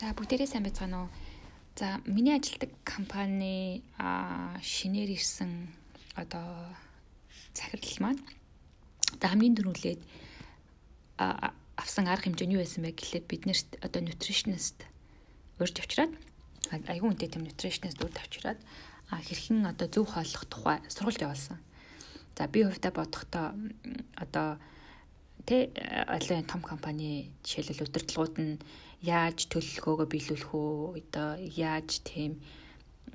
За бүгдээрээ сайн байцгаана уу? За миний ажилладаг компани а шинээр ирсэн одоо захирал маань за хамгийн дөрүүлээд авсан арга хэмжээ нь юу байсан бэ гэхлээр бид нэрт одоо nutritionist урьж авчираад айгүй үнэтэй тийм nutritionist урьж авчираад хэрхэн одоо зөв хооллох тухай сургалт явуулсан. За би хувьдаа бодохдоо одоо тэ алын том компани жишээлбэл удирдлагууд нь яаж төлөлгөөгөө биелүүлэх үү одоо яаж тийм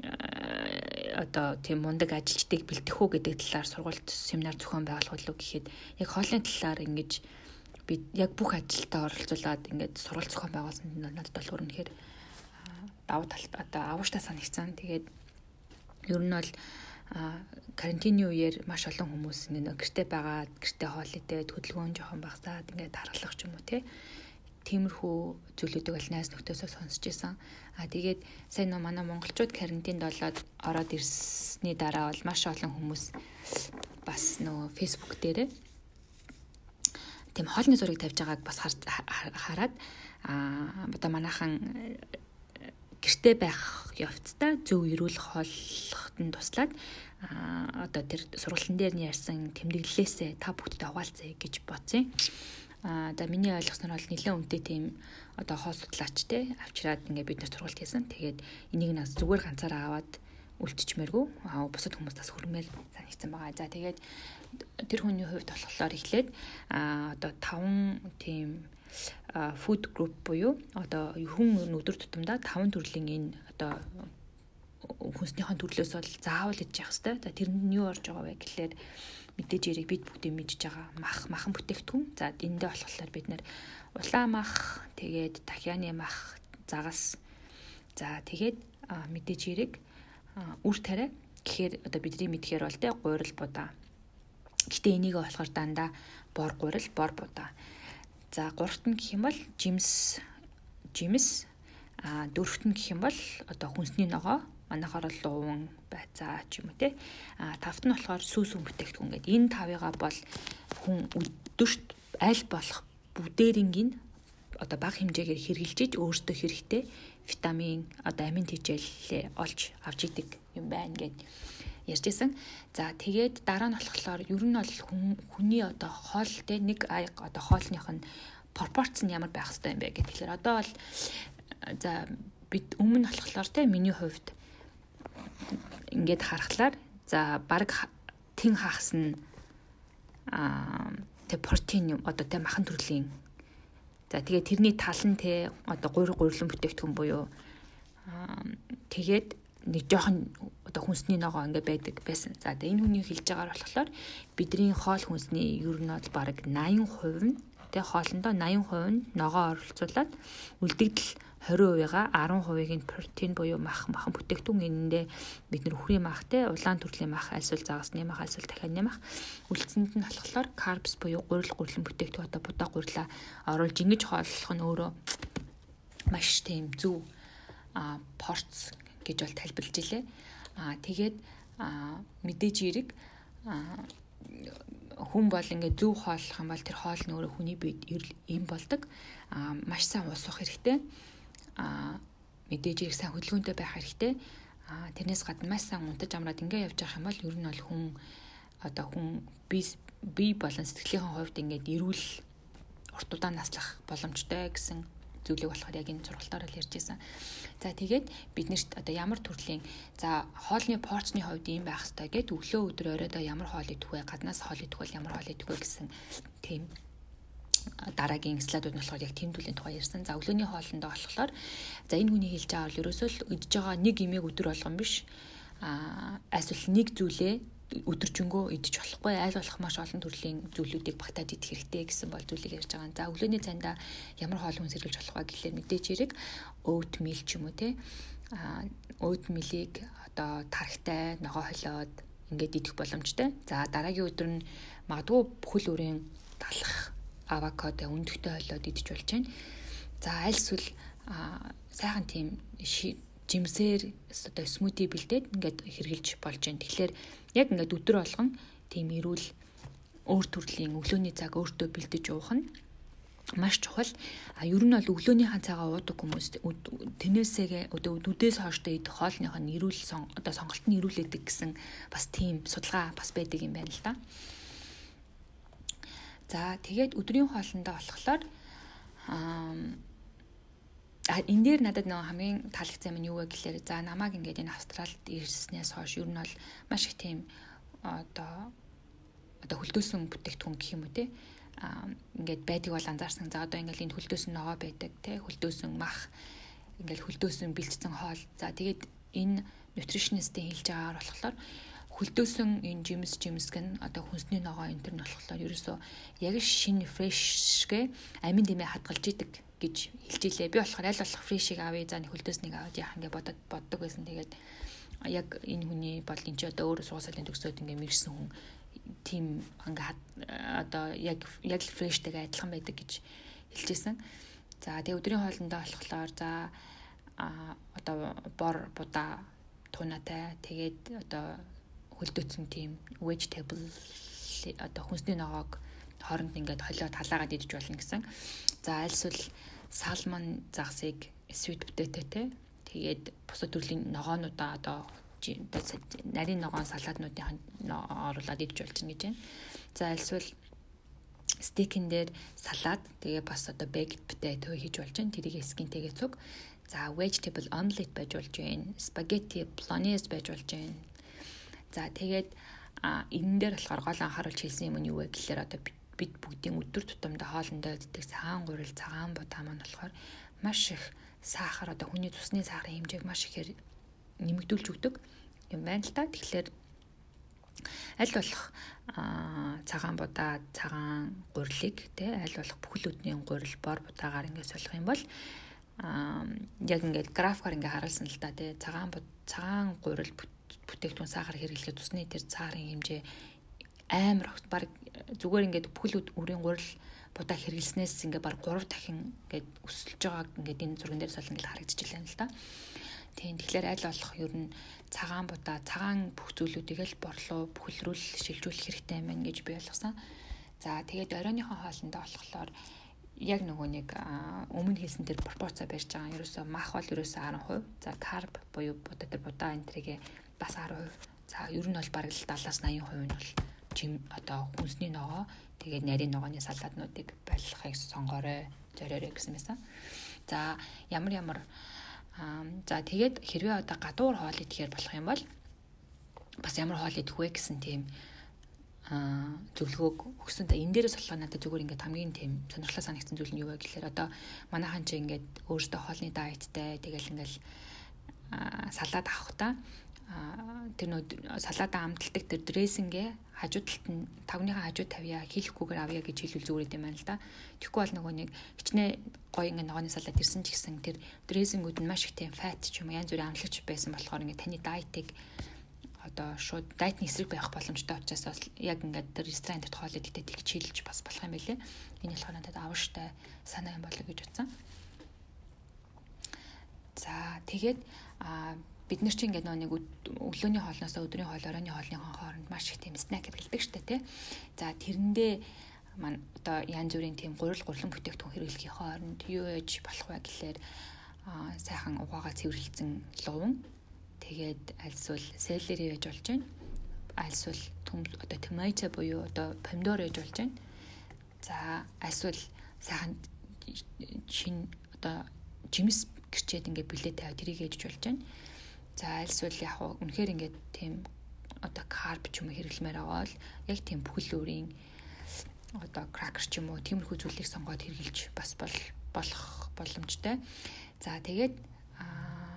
э, одоо тийм мундаг ажилчдыг бэлтэх үү гэдэг талаар сургалт семинар зохион байгуулах уу гэхэд яг хоолны талаар ингэж би яг бүх ажилдаа оролцуулаад ингээд сургалт зохион байгуулсан нь надад болохоор үнэхээр давуу талт одоо авууштай санагцсан. Тэгээд ер нь бол карантины үеэр маш олон хүмүүс нэг гэрте байгаа гэрте хоол идээд хөдөлгөөн жоохон багсаад ингээд дараалах ч юм уу те тиймэрхүү зүйлүүдийг бол найз нөхдөсөө сонсч исэн. А тэгээд сайн нөө манай монголчууд карантинд болоод ороод ирсний дараа бол маш олон хүмүүс бас нөө facebook дээрээ тийм хоолны зургийг тавьж байгааг бас хараад а одоо манайхан гэрте байх явцдаа зөв эрүүл хооллоход нь туслаад одоо тэр сургалтын дээр нь ярьсан тэмдэглэлээсээ та бүгдтэй хуваалцъя гэж бодсон. Аа за миний ойлгосноор бол нэлээд үнэтэй тийм одоо хоол судлаач те авчираад ингээ бид нар сургалт хийсэн. Тэгээд энийг нас зүгээр ганцаараа аваад үлдчихмээргүй. Аа бусад хүмүүс бас хөрмээр санагдсан байгаа. За тэгээд тэр хүний хувьд болохоор эхлээд аа одоо таван тийм food group буюу одоо хүн өдөр тутамдаа таван төрлийн энэ одоо хүнснийхэн төрлөөс бол заавал идэж явах хэрэгтэй. За тэр нь юу орж байгаа вэ гэхлээр мэдээж яриг бид бүгдээ мэдж байгаа мах махан бүтээгдэхүүн. За эндээ болохоор бид нэр улаан мах, тэгээд дахианы мах, загас. За тэгээд мэдээж яриг үр тариа гэхээр одоо бидний мэдхээр бол тэ гурил будаа. Гэтэ энийг болохоор дандаа бор гурил, бор будаа. За гуравт нь гэх юм бол жимс жимс а дөрөвт нь гэх юм бол одоо хүнсний ногоо манайхаар бол уун байцаа ч юм уу те а тавт нь болохоор сүүс хүн бүтээгдэхүүн гэдэг энэ тавыгаа бол хүн өдөрт аль болох бүдээрингийн одоо бага хэмжээгээр хэрглэж өөртөө хэрэгтэй витамин одоо амин тэжээлээ олж авч идэг юм байна гэд ярьжсэн. За тэгээд дараа нь болохоор ер нь бол хүний одоо хоол те нэг одоо хоолных нь пропорц нь ямар байх хэрэгтэй юм бэ тэгэхээр одоо бол за бид өмнө болохоор те миний хувьд ингээд харахаар за баг тэн хагас нь аа тэг протеин одоо тэг махан төрлийн за тэгээ тэрний тал нь те одоо гуйр гуйрлан бүтээгдэхүүн буюу тэгээд нэг жоохон одоо хүнсний ногоо ингээд байдаг байсан. За тэгээ энэ хүний хэлж байгаагаар болохоор бидний хоол хүнсний ер нь бол бараг 80% нь тэгээ хоолндоо 80% нь ногоо оролцуулаад үлдэгдэл 20%-га 10%-ийг нь протеин буюу мах махан бүтээгдэхүүн энэндээ бид нэр үхрийн мах те улаан төрлийн мах альсвал загасны мах альсвал дахианы мах үлдсэнд нь болохоор карбс буюу гурил гурлан бүтээгдэхүүн одоо будаа гурилаа оруулж ингэж хооллох нь өөрөө маш тийм зөв а порц гэж бол тайлбарлаж илээ. А тэгээд мэдээж эрэг хүн бол ингээд зөв хооллох юм бол тэр хоол нь өөрөө хүний биед им болдог. А маш сайн ус уух хэрэгтэй а мэдээж их сайн хөдөлгөөнтэй байх хэрэгтэй. А тэрнээс гадна маш сайн унтаж амраад ингээ явж явах юм бол ер нь бол хүн одоо хүн би би болон сэтгэлийн хувьд ингээд эрүүл урт удаан наслах боломжтой гэсэн зүйлийг болохоор яг энэ зургалтаар л ярьж байсан. За тэгээд биднэрт одоо ямар төрлийн за хоолны порцны хувьд ийм байх хэрэгтэй гэд өглөө өдөр оройдоо ямар хоол идэх вэ? Гаднаас хоол идэх бол ямар хоол идэх вэ гэсэн тийм дараагийн слайдууд нь болохоор яг тэмдүүлийн тухай ярьсан. За өглөөний хоолндоо болохоор за энэ хүний хэлж байгаа бол ерөөсөө л идж байгаа нэг имийг өдөр болгон биш. Аа эсвэл нэг зүйлээ өдөржингөө идэж болохгүй айл болох маш олон төрлийн зүйлүүдийг багтааж идэх хэрэгтэй гэсэн бол зүйлийг ярьж байгаа. За өглөөний цайндаа ямар хоол хүнс хэрэглэж болох вэ гэхлээр мэдээж хэрэг oat meal ч юм уу те а oat meal-ийг одоо тархтай ногоо холиод ингээд идэх боломжтой. За дараагийн өдөр нь магадгүй бүхэл өрийн талах авокадо өндөгтэй хойлоод идэж болж байна. За аль эсвэл сайхан тийм жимсээр одоо смути бэлдээд ингээд хэрглэж болж байна. Тэгэхээр яг ингээд өдөр болгон тийм эрүүл өөр төрлийн өглөөний цаг өөртөө бэлдэж уух нь маш чухал. А ер нь бол өглөөнийхэн цагаа уудаг хүмүүс тэнээсээ одоо үдээс хооштой идэх хоолных нь эрүүл сон одоо сонголт нь эрүүлээдэг гэсэн бас тийм судалгаа бас байдаг юм байна л да. За тэгээд өдрийн хоолндоо болохоор аа энэ дээр надад нөгөө хамгийн таалагдсан юм юу вэ гэхээр за намайг ингээд энэ австралид ирснээс хойш ер нь бол маш их тийм одоо одоо хөлдөөсөн бүтээгдэхүүн гэх юм уу те ингээд байдаг бол анзаарсан. За одоо ингээд энэ хөлдөөсөн ногоо байдаг те хөлдөөсөн мах ингээд хөлдөөсөн бэлдсэн хоол. За тэгээд энэ нутришнистийн хэлж байгаагаар болохоор хөлдөөсөн энэ жимс жимсг нь одоо хүнсний ногоо энэ төр нь болохоор ерөөсөө яг шинэ фрешгээ амин дэмээ хадгалж идэг гэж хэлж илээ. Би болохоор аль болох фрешийг авъя за нэг хөлдөөснийг аваад яах ингээ бодод боддог байсан. Тэгээд яг энэ хүний бол энэ ч одоо өөрөө суусалын төгсөөд ингээ мэрсэн хүн тийм ингээ одоо яг яг фрештэйгээ адилхан байдаг гэж хэлжсэн. За тэгээ өдрийн хоолндоо болохоор за а одоо бор будаа тунатай тэгээд одоо хөлдөөцсөн тийм vegetable одоо хүнсний ногоог хооронд ингээд холиод халаагаад идэж болно гэсэн. За альсвал салмон загсыг sweet potato те тэгээд бусад төрлийн ногоонуудаа одоо нарийн ногоон салаатнуудын оруулаад идэж болж байна гэж байна. За альсвал стейкэн дээр салаад тэгээ бас одоо baked potato хийж болж байна. Тэрийг скинтэйгээ цуг. За vegetable omelet байж болж байна. Spaghetti bolognese байж болж байна. За тэгээд энэ дээр болохоор гол анхааруулж хэлсэн юм нь юу вэ гэхээр одоо бид бүгдийн өдөр тутамдаа хоолндоо иддэг цагаан гурил, цагаан будаа маань болохоор маш их сахар одоо хүний цусны сахарын хэмжээг маш ихээр нэмэгдүүлж өгдөг юм байна л та. Тэгэхээр аль болох цагаан будаа, цагаан гурилыг тий аль болох бүхэл өдний гурил бор будаагаар ингээд солих юм бол яг ингээд графикаар ингээд харуулсан л та тий цагаан цагаан гурил бүтээгдэхүүн сахар хэрэглэхэд тусны тэр цаарын хэмжээ амар огт баг зүгээр ингээд бүхэл үрийн гурил будаа хэрэглэснээс ингээд баг 3 дахин ингээд өсөлж байгааг ингээд энэ зурган дээр солон л харагдчихлаа л да. Тийм тэгэхээр аль болох ер нь цагаан будаа цагаан бүх зүйлүүдийг л борлуу бүхэлрүүл шилжүүлэх хэрэгтэй юм байна гэж би ойлгосон. За тэгээд оройныхоо хоолндоо болохоор яг нөгөө нэг өмнө хэлсэн тэр пропорцаа барьж байгаа. Ерөөсөө мах бол ерөөсөө 10%. За карб буюу будаа тэр будаа энтрийгээ бас 10%. За ер нь бол бараг л 70-аас 80% нь бол жим одоо хүнсний ногоо тэгээд нарийн ногооны салаатнуудыг байлгахыг сонгоорой, зориорой гэсэн мэсэн. За ямар ямар За тэгээд хэрвээ одоо гадуур хоол идэхээр болох юм бол бас ямар хоол идэх вэ гэсэн тийм зөвлөгөөг өгсөн. Та энэ дээрээс болохоор надад зүгээр ингээд хамгийн тийм сонирхолтой санагдсан зүйл нь юу вэ гэхээр одоо манайхан чи ингээд өөрөөсөө хоолны дайеттай тэгэл ингээд салаад авах та тэр нөө салаада амталдаг тэр дрессингээ хажуу талд нь тавныхаа хажуу тавья хийхгүйгээр авъя гэж хэлүүл зүгээр юм байна л да. Тэгэхгүй бол нөгөө нэг хичнээн гоё ингээ ногооны салаад ирсэн ч гэсэн тэр дрессингүүд нь маш их тийм фат ч юм янз бүрийн амлагч байсан болохоор ингээ таны дайтыг одоо шууд дайтны эсрэг байх боломжтой учраас бас яг ингээд тэр ресторан дээр хоол идэхдээ тэгж хэлж бас болох юм байлээ. Энэ болохоор надад авштай санаа юм болоо гэж утсан. За тэгээд а бид нар чинь ингээд нэг өглөөний хоолноос өдрийн хоол оройн хоолны хооронд маш их тийм снэк хэрэглэдэг штэ тий. За тэрэндээ маань одоо янз бүрийн тийм гурил гурлан бүтээгдэхүүн хэрэглэхийн хооронд юу яж болох вэ гэхлээр сайхан угаагаа цэвэрлсэн луван тэгээд альсвал селери яж болж байна. Альсвал төм одоо томато буюу одоо помидор яж болж байна. За альсвал сайхан чин одоо жимс гэрчээд ингээд билет тавиад тэрийг ээж болж байна За альсвал яг үнэхээр ингээд тийм одоо карб ч юм уу хэрэглэмээр байгаа бол яг тийм бүхэл өөрийн одоо кракер ч юм уу тиймэрхүү зүйлийг сонгоод хэрэглэж бас бол болох боломжтой. За тэгээд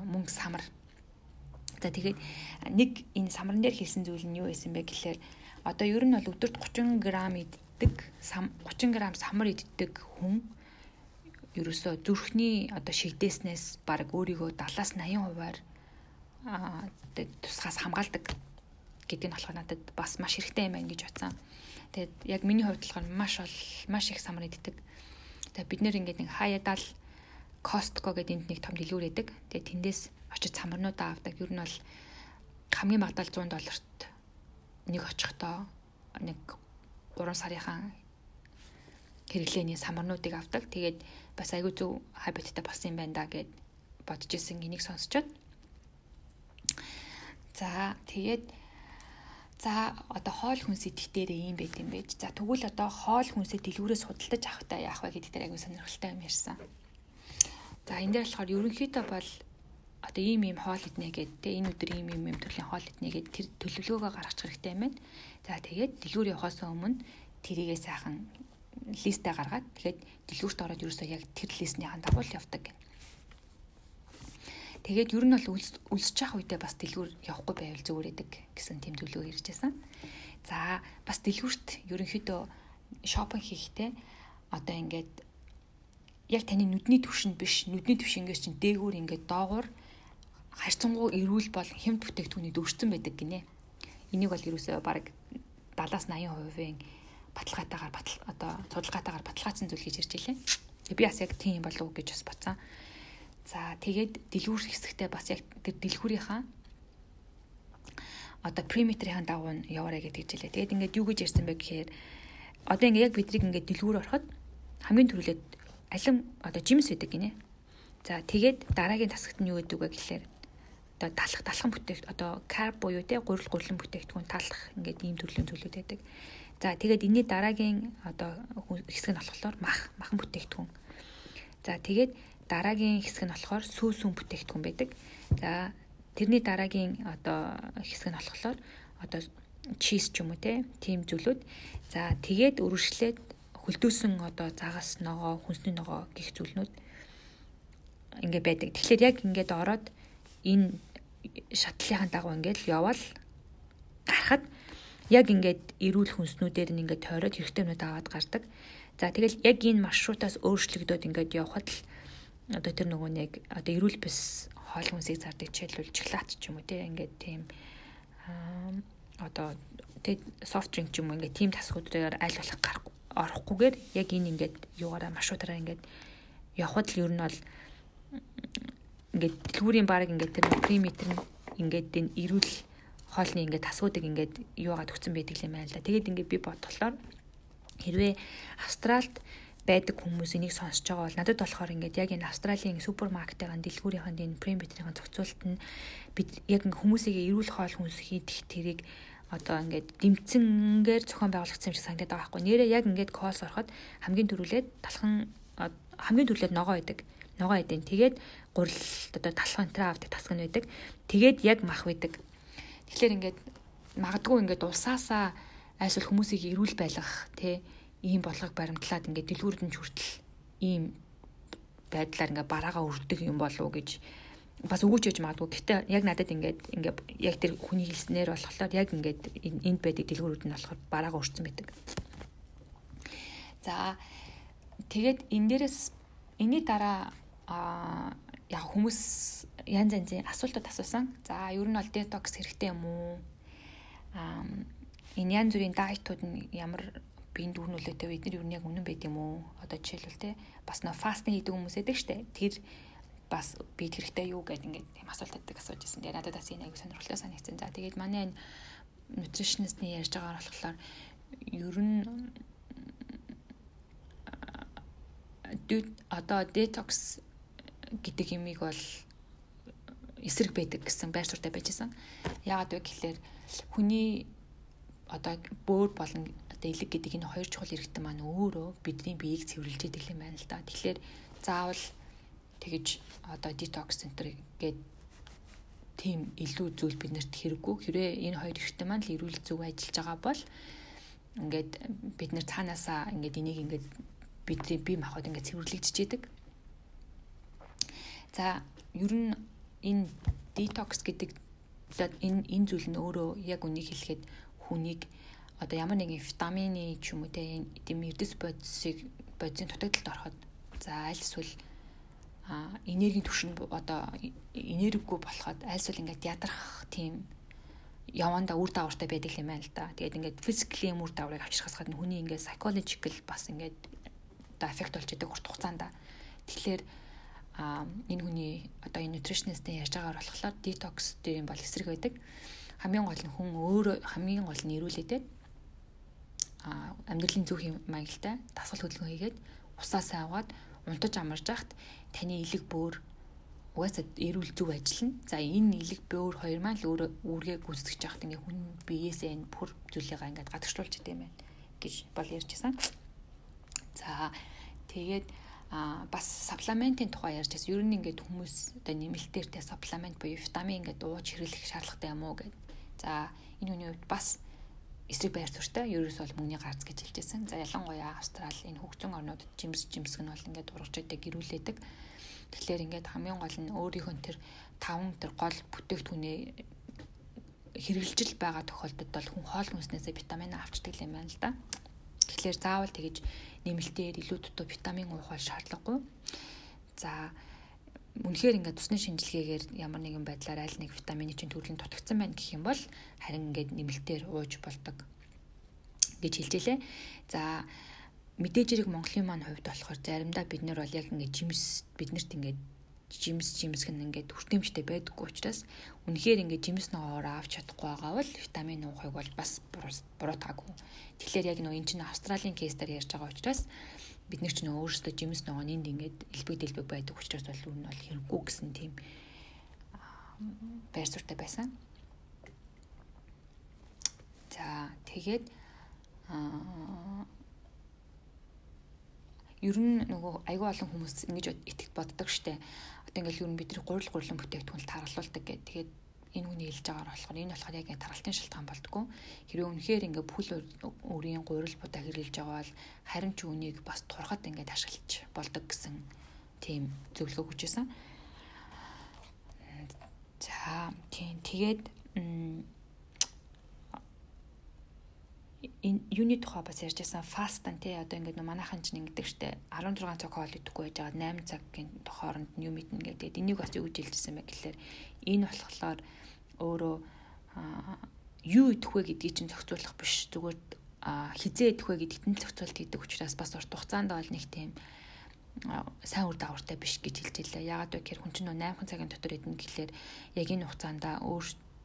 мөнгө самар. За тэгээд нэг энэ самран дээр хийсэн зүйл нь юу байсан бэ гэхээр одоо ер нь бол өдөрт 30 г иддэг 30 г самар иддэг хүн ерөөсөө зүрхний одоо шигдээснээс баг өөрийгөө 70-аас 80%-аар тусгаас хамгаалдаг гэдэг нь болохоор надад бас маш хэрэгтэй юм байна гэж бодсон. Тэгээд яг миний хувьд болохоор маш бол маш их самар иддэг. Тэгээд бид нэр ингээд нэг хаядаал Costco гэдэг энд нэг том дэлгүүр байдаг. Тэгээд тэндээс очиж самарнуудаа авдаг. Ер нь бол хамгийн багадаа 100 долларт нэг очихдоо нэг 3 сарынхан хэрэглээний самарнуудыг авдаг. Тэгээд бас айгүй зөв хабиттай болсон юм байна да гэд бодож исэн энийг сонсчод. За тэгээд за одоо хоол хүнс идэх дээр ийм байт юм байж. За тэгвэл одоо хоол хүнсээ дэлгүүрээс худалдаж авахтаа яах вэ гэдэг дээр айгүй сонирхолтой юм ярьсан. За энэ дээр болохоор ерөнхийдөө бол одоо ийм ийм хоол иднэ гэд тэ энэ өдөр ийм ийм ийм төрлийн хоол иднэ гэд тэр төлөвлөгөөгөө гаргачих хэрэгтэй юм байна. За тэгээд дэлгүүр явахаас өмнө тэрийгээ сайхан листэ гаргаад тэгэхэд дэлгүүрт ороод ерөөсөө яг тэр листнийхэн дагуу л явдаг гэнэ. Тэгээд ер нь бол үлсэж явах үедээ бас дэлгүүр явахгүй байвал зүгээр эдэг гэсэн ярьж байсан. За бас дэлгүүрт ерөнхийдөө шопинг хийхдээ одоо ингээд яг таны нүдний түвшинд биш нүдний түвшингээс чинь дээгүүр ингээд доогуур харьцангуй эрүүл бол хямд бүтээгдэхүүний дөрвсөн байдаг гинэ. Энийг бол ерөөсөө баг 70-80% баталгаатаагаар батал одоо судалгаатаагаар баталгаажсан зүйл гэж ярьж илээ. Би бас яг тийм болов уу гэж бас бодсон. За тэгээд дэлгүүр хэсэгтээ бас яг тэр дэлгүүрийнхаа одоо perimeter-ийн дагуу нь яваарэ гэдэг хэлээ. Тэгээд ингээд юу гэж ярьсан бэ гэхээр одоо ингээд яг бидрийг ингээд дэлгүүр ороход хамгийн түрүүлээд алим одоо жимс байдаг гинэ. За тэгээд дараагийн тасагт нь юу гэдэг вэ гэхээр одоо талах талхан бүтээгт одоо карб буюу те гурил гурлан бүтээгдэхүүн талах ингээд ийм төрлийн зүйлүүд байдаг. За тэгээд энэний дараагийн одоо хэсэг нь болохоор мах махан бүтээгдэхүүн. За тэгээд дараагийн хэсэг нь болохоор сүүсүүн бүтээгдэхүүн байдаг. За тэрний дараагийн одоо хэсэг нь болохоор одоо чиз ч юм уу тийм зүйлүүд. За тэгээд өргөжлээд хөлдөөсөн одоо загас ногоо, хүнсний ногоо гих зүйлнүүд ингээ байдаг. Тэгэхээр яг ингээд ороод энэ шатлалын дагуу ингээд явал гарахад яг ингээд эрүүл хүнснүүдээр нь ингээд тойроод хэрэгтэйнүүд аваад гардаг. За тэгэл яг энэ маршрутаас өөрчлөгдөд ингээд явхад л одоо тэр нөгөө нэг одоо эрүүл бис хоол хүнсийг зардаг жишээлбэл шоколад ч юм уу тийм ингээд тийм одоо тэг софт дринк ч юм уу ингээд тийм тасгуудаар аль болох гарах орохгүйгээр яг энэ ингээд юугаараа маршрутаараа ингээд явхад л ер нь бол ингээд дэлгүүрийн баг ингээд тэр периметр нь ингээд энэ эрүүл хоолны ингээд тасгуудыг ингээд юугаад өгсөн байдаг юм байна л да. Тэгээд ингээд би бодглохоор хэрвээ Австралд байдаг хүмүүс энийг сонсож байгаа бол надад болохоор ингээд яг энэ Австралийн супермаркетын дэлгүүрийнхэн энэ премиумын зохицуулалт нь бид яг хүмүүсийг эрүүл хоол хүнс хийх тэрийг одоо ингээд дэмцэнгээр зохион байгуулагдсан юм шиг санагдаад байгаа байхгүй. Нэрээ яг ингээд колс ороход хамгийн түрүүлээд талхан хамгийн түрүүлээд ногоо идэг. Ногоо идэв. Тэгээд гурил одоо талхан энэ авдаг тасг нь байдаг. Тэгээд яг мах байдаг. Тэгэхээр ингээд магадгүй ингээд усаасаа айсвал хүмүүсийг эрүүл байлгах тий ийм болгог баримтлаад ингээд дэлгүүрд нь хүртэл ийм байдлаар ингээд бараагаа өрдөг юм болов уу гэж бас өгөөж яж магадгүй. Гэхдээ яг надад ингээд ингээд яг тэр хүний хэлснээр болохоор яг ингээд энд байдаг дэлгүүрүүд нь болохоор бараагаа өрцөн байдаг. За тэгээд энэ дээрээс энэний дараа а яг хүмүүс янз янзын асуултууд асуусан. За ер нь бол детокс хэрэгтэй юм уу? Аа энэ янз бүрийн дайтууд нь ямар биеийн дүр нөлөөтэй бид нар нь яг үнэн байд юм уу? Одоо жишээлбэл те бас нөө фастинг хийдэг хүмүүс байдаг штэ. Тэр бас бид хэрэгтэй юу гэдэг ингээд тийм асуултуудыг асууж ирсэн. Тэгээ надад бас энэ аягүй сонирхолтой санагдсан. За тэгээд манай энэ нутришнистний ярьж байгаагаар болохоор ер нь одоо детокс гэдэг юмыг бол эсрэг байдаг гэсэн байр суртаа байжсэн. Яагаад вэ гэхэлэр хүний одоо бөөр болон одоо элэг гэдэг энэ хоёр чухал хэрэгтэн маань өөрөө бидний биеийг цэвэрлж идэг юм байна л да. Тэгэхээр заавал тэгэж одоо детокс центр гэдэг тийм илүү зүйл биднэрт хэрэггүй. Хэрвээ энэ хоёр хэрэгтэн маань л эрүүл зөв ажиллаж байгаа бол ингээд бид нэр цаанаасаа ингээд энийг ингээд бидний бие махбод ингээд цэвэрлэгдэж идэг. За ер нь энэ детокс гэдэг энэ энэ зүйл нь өөрөө яг үнийг хэлэхэд хүнийг одоо ямар нэгэн витамины ч юм уу те эдэм эрдэс бодисыг бодисын дутагдалд ороход за аль эсвэл энергийн түвшин одоо энергигүй болоход аль эсвэл ингээд ядрах тийм яванда үр дагавартай байдаг юм байна л да. Тэгээд ингээд физикли үр дагаврыг авчрахаас гадна хүний ингээд psychological бас ингээд одоо эффект болж идэг урт хугацаанд. Тэгэхээр а энэ хүний одоо энэ nutritionist-ийн ярьж байгаагаар болохоор detox дээр юм бол эсрэг байдаг. Хамгийн гол нь хүн өөрөө хамгийн гол нь ирүүлээдээ амьдралын зөв маягтай дасгал хөдөлгөөн хийгээд усаасаа аваад унтаж амарж яхад таны илэг бөөр угаасаа эрүүл зөв ажиллана. За энэ илэг бөөр хоёр маань л үүргээ гүйцэтгэж яхад ингээ хүн биеэсээ энэ бүр зүйлээгаа ингээ гадагшлуулж идэв юм байна гэж бол ярьжсэн. За тэгээд а бас сапламентийн тухай ярьж байсан. Ер нь ингээд хүмүүс одоо нэмэлтээртэй сапламент буюу витамин ингээд ууж хэрэглэх шаардлагатай юм уу гэд. За энэ үний хувьд бас эсрэг байр суурьтай ерөөс бол мөнгөний гарц гэж хэлжсэн. За ялангуяа Австрали энэ хөгжин орнуудад жимс жимсг нь бол ингээд урагч байдаг гэрүүлээдэг. Тэгэхээр ингээд хамгийн гол нь өөрийнхөө тэр таван тэр гол бүтээгдэхүүнээ хэрэгжилж байгаа тохиолдолд бол хүн хоол хүнснээсээ витамин авчдаг юм байна л да. Тэгэхээр заавал тэгэж нэмэлтээр илүү дутуу витамин уух бол шаардлагагүй. За үнэхээр ингээд цусны шинжилгээгээр ямар нэгэн байдлаар аль нэг витамины чинь төрлийн дутагдсан байна гэх юм бол харин ингээд нэмэлтээр ууж болдог гэж хэлжээ. За мэдээж хэрэг Монголын маань хувьд болохоор заримдаа бид нар бол яг ингээд жимс биднэрт ингээд жимс жимсг нь ингээд хүртээмжтэй байдаггүй учраас үнэхээр ингээд жимс ногоогоор авч чадахгүй байгаа бол витамин уухыг бол бас буруутаагүй. Тэгэхээр яг нөө эн чинь Австралийн кейсээр ярьж байгаа учраас бид нар ч нөө өөрсдөө жимс ногоонд ингээд элбэг дэлбэг байдаг учраас бол үүн нь бол хэрэггүй гэсэн тийм байр суурьтай байсан. За тэгээд аа ер нь нөгөө айгүй олон хүмүүс ингэж итгэж боддог штэ. Одоо ингээл ер нь бидний гурил гурлан бүтээгдэхүүн тархалуулдаг гэдэг. Тэгээд энэ хүний хэлж байгаагаар болохоор энэ болохоор яг тархалтын шалтгаан болдгоо. Хэрвээ үнэхээр ингээ бүл өрийн гурил будаа хэрэглэж байгаа бол харин ч үнийг бас турхад ингээд ашиглаж болдог гэсэн тийм зөвлөгөө хүчээсэн. За тийм тэгээд энэ юуны тухай бас ярьж байсан фастан тий одоо ингээд манайхан ч ингэдэг штэ 16 цаг хоол идэхгүй байж байгаа 8 цагийн хооронд нь юм идэнэ гэдэг. Энийг бас юу гэж хэлжсэн бэ гэхэлэр энэ болохоор өөрөө юу идэх вэ гэдгийг чинь зохицуулах биш зүгээр хизээ идэх вэ гэдэгт нь зохицуулт хийдэг учраас бас урт хугацаанд бол нэг тийм сайн үр дагавартай биш гэж хэлж илээ. Яагаад вэ гэхээр хүн чинь нөө 8 цагийн дотор идэнэ гэхлээр яг энэ хугацаанд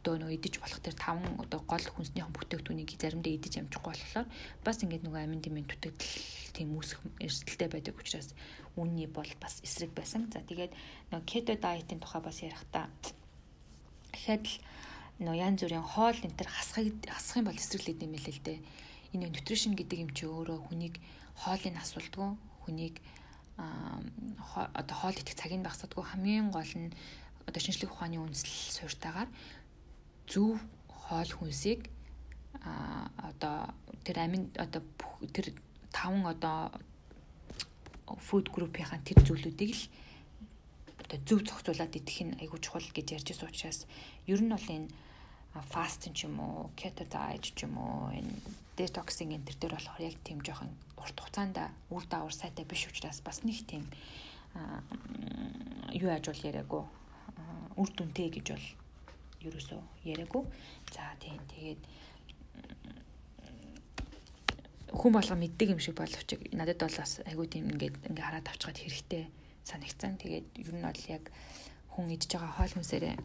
өөртөө нөө идэж болох тэр 5 одоо гол хүнснийхэн бүтээгдэхүүнийг заримдаа идэж амжихгүй болохоор бас ингээд нөгөө амин дэмэн түтгэл тийм үүсэх эрсдэлтэй байдаг учраас үүний бол бас эсрэг байсан. За тэгээд нөгөө keto diet-ийн тухай бас ярих та Дахиад л нөө янз бүрийн хоол энэ төр хасхыг хасах юм бол эсрэглээд юм хэлээ л дээ. Энэ нутришн гэдэг юм чи өөрөө хүнийг хоолыг асуулдгүй хүнийг одоо хоол идэх цагийг багсадгүй хамгийн гол нь одоо шинжлэх ухааны үндэслэл суурьтайгаар зөв хоол хүнсийг а одоо тэр амин одоо тэр таван одоо фуд группийн тэр зүйлүүдийг л одоо зөв зохицуулаад идэх нь айгүй чухал гэж ярьж байсан учраас ер нь бол энэ фастинг ч юм уу, keto diet ч юм уу, энэ detoxing энэ төр дээр болохоор яг тийм жоохон урт хугацаанд үр дагавар сайтай биш учраас бас нэг тийм юу яаж бол яриаггүй үр дүнтэй гэж бол ерөөсөө яриаггүй. За тийм тэгээд хүн болго мэддэг юм шиг боловч надад бол бас айгүй тийм ингээд ингээ хараад авчгаад хэрэгтэй санагцсан. Тэгээд ер нь бол яг хүн идж байгаа хоол хүнсээрээ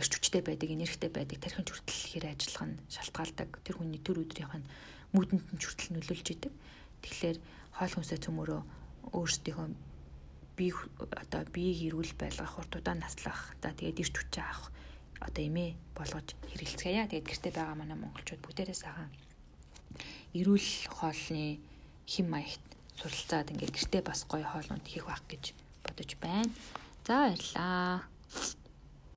эрч хүчтэй байдаг, энергитэй байдаг, тархин хүртэл хэр ажиллах нь шалтгаалдаг. Тэр хүний төр өдрийнх нь муудэнд нь хүртэл нөлөөлж идэг. Тэгэхээр хоол хүнсээ цөмөрөө өөрсдийнхөө бие одоо биеийг эрүүл байлгах, уртудаа наслах, за тэгээд эрч хүчээ авах одоо эмээ болгож хэрэгэлцгээе. Тэгээд гэртээ байгаа манай монголчууд бүгдээрээ сайхан эрүүл хоолны хим маягт суралцаад ингээд гэртээ бас гоё хоолнууд хийх байх гэж бодож байна. За баярлаа.